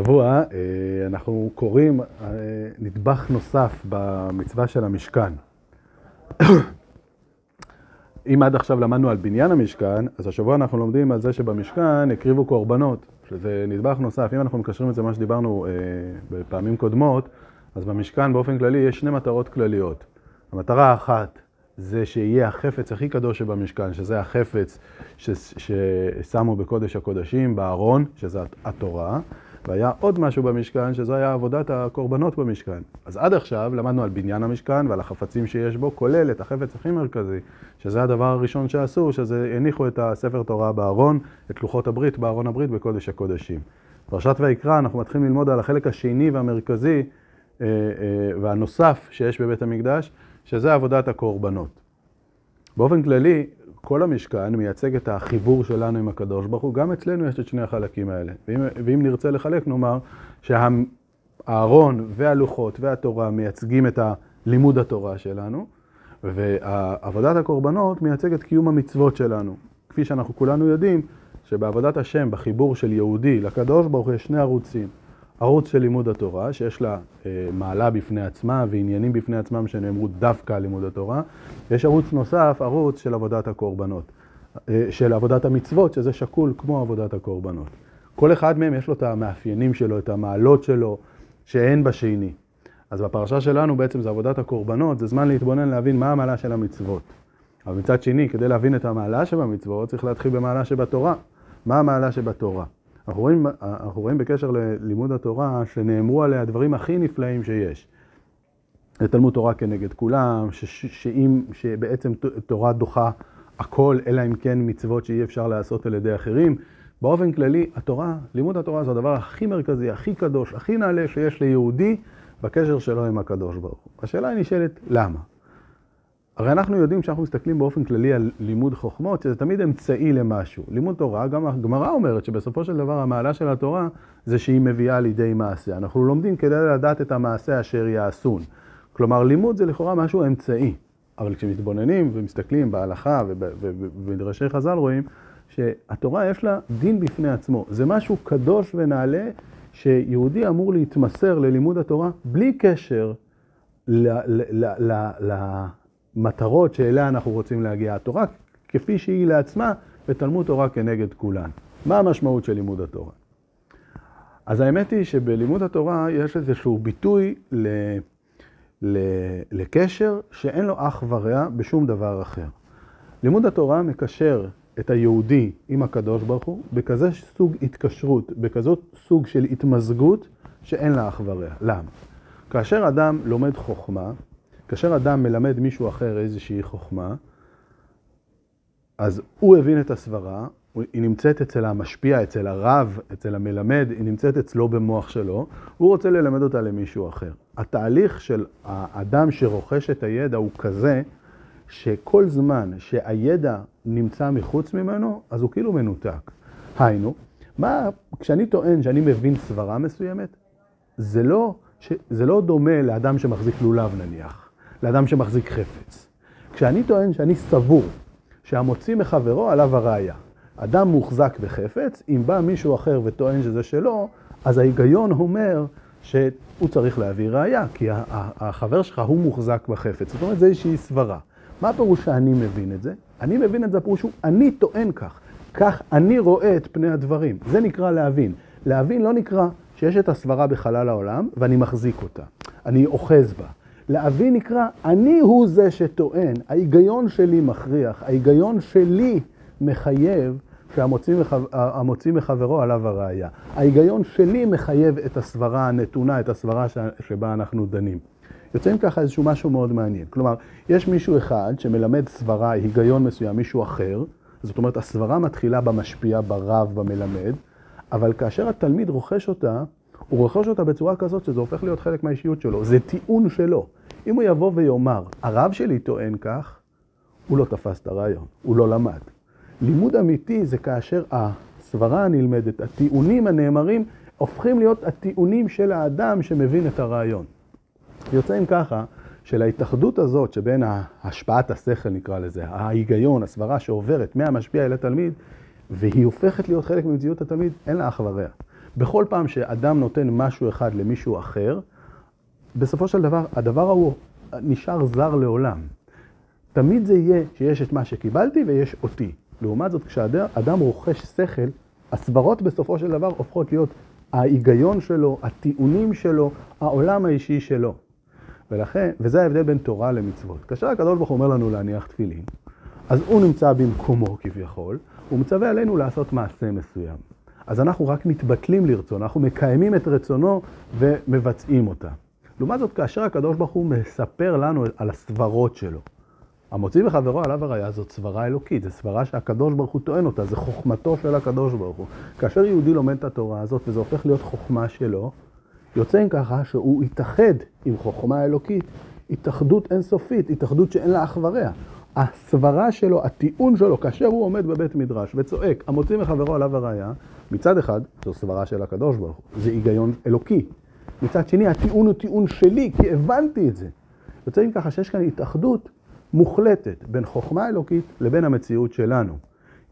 השבוע אה, אנחנו קוראים אה, נדבך נוסף במצווה של המשכן. אם עד עכשיו למדנו על בניין המשכן, אז השבוע אנחנו לומדים על זה שבמשכן הקריבו קורבנות, שזה נדבך נוסף. אם אנחנו מקשרים את זה למה שדיברנו אה, בפעמים קודמות, אז במשכן באופן כללי יש שני מטרות כלליות. המטרה האחת זה שיהיה החפץ הכי קדוש שבמשכן, שזה החפץ ששמו בקודש הקודשים, בארון, שזה התורה. והיה עוד משהו במשכן, שזו היה עבודת הקורבנות במשכן. אז עד עכשיו למדנו על בניין המשכן ועל החפצים שיש בו, כולל את החפץ הכי מרכזי, שזה הדבר הראשון שעשו, שזה הניחו את הספר תורה בארון, את לוחות הברית בארון הברית בקודש הקודשים. פרשת ויקרא, אנחנו מתחילים ללמוד על החלק השני והמרכזי אה, אה, והנוסף שיש בבית המקדש, שזה עבודת הקורבנות. באופן כללי, כל המשכן מייצג את החיבור שלנו עם הקדוש ברוך הוא, גם אצלנו יש את שני החלקים האלה. ואם, ואם נרצה לחלק, נאמר שהארון והלוחות והתורה מייצגים את לימוד התורה שלנו, ועבודת הקורבנות מייצגת קיום המצוות שלנו. כפי שאנחנו כולנו יודעים, שבעבודת השם, בחיבור של יהודי לקדוש ברוך הוא, יש שני ערוצים. ערוץ של לימוד התורה, שיש לה אה, מעלה בפני עצמה ועניינים בפני עצמם שנאמרו דווקא על לימוד התורה. יש ערוץ נוסף, ערוץ של עבודת הקורבנות, אה, של עבודת המצוות, שזה שקול כמו עבודת הקורבנות. כל אחד מהם יש לו את המאפיינים שלו, את המעלות שלו, שאין בשני. אז בפרשה שלנו בעצם זה עבודת הקורבנות, זה זמן להתבונן להבין מה המעלה של המצוות. אבל מצד שני, כדי להבין את המעלה שבמצוות, צריך להתחיל במעלה שבתורה. מה המעלה שבתורה? אנחנו רואים, אנחנו רואים בקשר ללימוד התורה שנאמרו עליה הדברים הכי נפלאים שיש. תלמוד תורה כנגד כולם, ש, שאם, שבעצם תורה דוחה הכל, אלא אם כן מצוות שאי אפשר לעשות על ידי אחרים. באופן כללי, התורה, לימוד התורה זה הדבר הכי מרכזי, הכי קדוש, הכי נעלה שיש ליהודי בקשר שלו עם הקדוש ברוך הוא. השאלה נשאלת, למה? הרי אנחנו יודעים שאנחנו מסתכלים באופן כללי על לימוד חוכמות, שזה תמיד אמצעי למשהו. לימוד תורה, גם הגמרא אומרת שבסופו של דבר המעלה של התורה זה שהיא מביאה לידי מעשה. אנחנו לומדים כדי לדעת את המעשה אשר יעשון. כלומר, לימוד זה לכאורה משהו אמצעי. אבל כשמתבוננים ומסתכלים בהלכה ובמדרשי חז"ל רואים שהתורה יש לה דין בפני עצמו. זה משהו קדוש ונעלה שיהודי אמור להתמסר ללימוד התורה בלי קשר ל... ל, ל, ל, ל המטרות שאליה אנחנו רוצים להגיע. התורה כפי שהיא לעצמה, ותלמוד תורה כנגד כולן. מה המשמעות של לימוד התורה? אז האמת היא שבלימוד התורה יש איזשהו ביטוי ל... ל... לקשר שאין לו אח ורע בשום דבר אחר. לימוד התורה מקשר את היהודי עם הקדוש ברוך הוא בכזה סוג התקשרות, בכזאת סוג של התמזגות שאין לה אח ורע. למה? כאשר אדם לומד חוכמה, כאשר אדם מלמד מישהו אחר איזושהי חוכמה, אז הוא הבין את הסברה, היא נמצאת אצל המשפיע, אצל הרב, אצל המלמד, היא נמצאת אצלו במוח שלו, הוא רוצה ללמד אותה למישהו אחר. התהליך של האדם שרוכש את הידע הוא כזה, שכל זמן שהידע נמצא מחוץ ממנו, אז הוא כאילו מנותק. היינו, מה, כשאני טוען שאני מבין סברה מסוימת, זה לא, זה לא דומה לאדם שמחזיק לולב נניח. לאדם שמחזיק חפץ. כשאני טוען שאני סבור שהמוציא מחברו עליו הראייה. אדם מוחזק בחפץ, אם בא מישהו אחר וטוען שזה שלו, אז ההיגיון אומר שהוא צריך להביא ראייה, כי החבר שלך הוא מוחזק בחפץ. זאת אומרת, זה איזושהי סברה. מה הפירוש שאני מבין את זה? אני מבין את זה, הפירוש הוא, אני טוען כך. כך אני רואה את פני הדברים. זה נקרא להבין. להבין לא נקרא שיש את הסברה בחלל העולם ואני מחזיק אותה. אני אוחז בה. להבין נקרא, אני הוא זה שטוען, ההיגיון שלי מכריח, ההיגיון שלי מחייב שהמוציא. מחברו עליו הראייה. ההיגיון שלי מחייב את הסברה הנתונה, את הסברה. שבה אנחנו דנים. יוצאים ככה איזשהו משהו מאוד מעניין. כלומר, יש מישהו אחד שמלמד סברה, היגיון מסוים, מישהו אחר, זאת אומרת, הסברה מתחילה במשפיע, ברב, במלמד, אבל כאשר התלמיד רוכש אותה, הוא רוכש אותה בצורה כזאת שזה הופך להיות חלק מהאישיות שלו, זה טיעון שלו. אם הוא יבוא ויאמר, הרב שלי טוען כך, הוא לא תפס את הרעיון, הוא לא למד. לימוד אמיתי זה כאשר הסברה הנלמדת, הטיעונים הנאמרים, הופכים להיות הטיעונים של האדם שמבין את הרעיון. יוצאים ככה, שלהתאחדות הזאת שבין השפעת השכל נקרא לזה, ההיגיון, הסברה שעוברת מהמשפיע אל התלמיד, והיא הופכת להיות חלק ממציאות התלמיד, אין לה אח ורע. בכל פעם שאדם נותן משהו אחד למישהו אחר, בסופו של דבר, הדבר ההוא נשאר זר לעולם. תמיד זה יהיה שיש את מה שקיבלתי ויש אותי. לעומת זאת, כשאדם רוכש שכל, הסברות בסופו של דבר הופכות להיות ההיגיון שלו, הטיעונים שלו, העולם האישי שלו. ולכן, וזה ההבדל בין תורה למצוות. כאשר הקדוש ברוך הוא אומר לנו להניח תפילין, אז הוא נמצא במקומו כביכול, הוא מצווה עלינו לעשות מעשה מסוים. אז אנחנו רק מתבטלים לרצון, אנחנו מקיימים את רצונו ומבצעים אותה. לעומת זאת, כאשר הקדוש ברוך הוא מספר לנו על הסברות שלו, המוציא מחברו עליו הראייה זאת סברה אלוקית, זו סברה שהקדוש ברוך הוא טוען אותה, זו חוכמתו של הקדוש ברוך הוא. כאשר יהודי לומד את התורה הזאת וזה הופך להיות חוכמה שלו, יוצא עם ככה שהוא יתאחד עם חוכמה אלוקית, התאחדות אינסופית, התאחדות שאין לה אח ורע. הסברה שלו, הטיעון שלו, כאשר הוא עומד בבית מדרש וצועק, המוציא מחברו עליו הראייה, מצד אחד, זו סברה של הקדוש ברוך הוא, זה היגיון אלוקי. מצד שני, הטיעון הוא טיעון שלי, כי הבנתי את זה. יוצא עם ככה שיש כאן התאחדות מוחלטת בין חוכמה אלוקית לבין המציאות שלנו.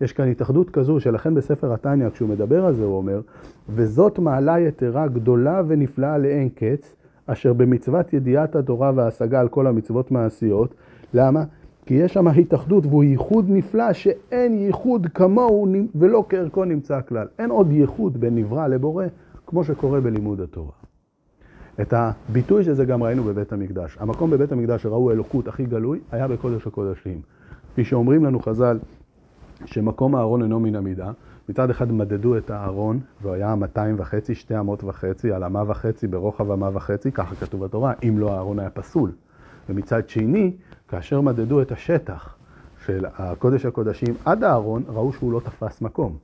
יש כאן התאחדות כזו, שלכן בספר התניא, כשהוא מדבר על זה, הוא אומר, וזאת מעלה יתרה גדולה ונפלאה לאין קץ, אשר במצוות ידיעת התורה וההשגה על כל המצוות מעשיות. למה? כי יש שם התאחדות והוא ייחוד נפלא שאין ייחוד כמוהו ולא כערכו נמצא כלל. אין עוד ייחוד בין נברא לבורא, כמו שקורה בלימוד התורה. את הביטוי של זה גם ראינו בבית המקדש. המקום בבית המקדש שראו אלוקות הכי גלוי היה בקודש הקודשים. כפי שאומרים לנו חז"ל, שמקום הארון אינו מן המידה, מצד אחד מדדו את הארון, והוא היה 200 וחצי, שתי אמות וחצי, על אמה וחצי, ברוחב אמה וחצי, ככה כתוב בתורה, אם לא הארון היה פסול. ומצד שני, כאשר מדדו את השטח של הקודש הקודשים עד הארון, ראו שהוא לא תפס מקום.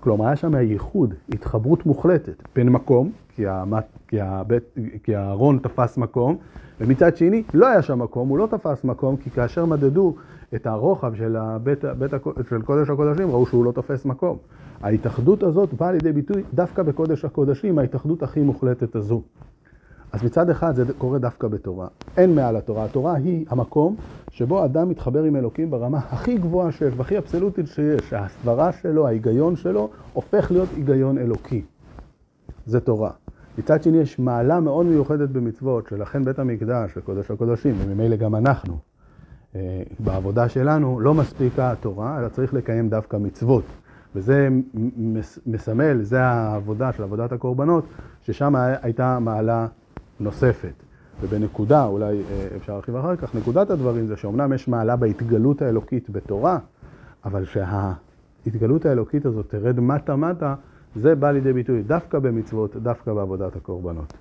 כלומר, היה שם ייחוד, התחברות מוחלטת בין מקום, כי, המת, כי, הבית, כי הארון תפס מקום, ומצד שני, לא היה שם מקום, הוא לא תפס מקום, כי כאשר מדדו את הרוחב של, הבית, בית, של קודש הקודשים, ראו שהוא לא תופס מקום. ההתאחדות הזאת באה לידי ביטוי דווקא בקודש הקודשים, ההתאחדות הכי מוחלטת הזו. אז מצד אחד זה קורה דווקא בתורה. אין מעל התורה. התורה היא המקום שבו אדם מתחבר עם אלוקים ברמה הכי גבוהה שיש, והכי אבסולוטית שיש. שהסברה שלו, ההיגיון שלו, הופך להיות היגיון אלוקי. זה תורה. מצד שני יש מעלה מאוד מיוחדת במצוות, שלכן בית המקדש וקודש הקודשים, וממילא גם אנחנו, אה, בעבודה שלנו, לא מספיקה התורה, אלא צריך לקיים דווקא מצוות. וזה מסמל, זה העבודה של עבודת הקורבנות, ששם הייתה מעלה נוספת. ובנקודה, אולי אה, אפשר להרחיב אחר כך, נקודת הדברים זה שאומנם יש מעלה בהתגלות האלוקית בתורה, אבל שההתגלות האלוקית הזאת תרד מטה-מטה, זה בא לידי ביטוי דווקא במצוות, דווקא בעבודת הקורבנות.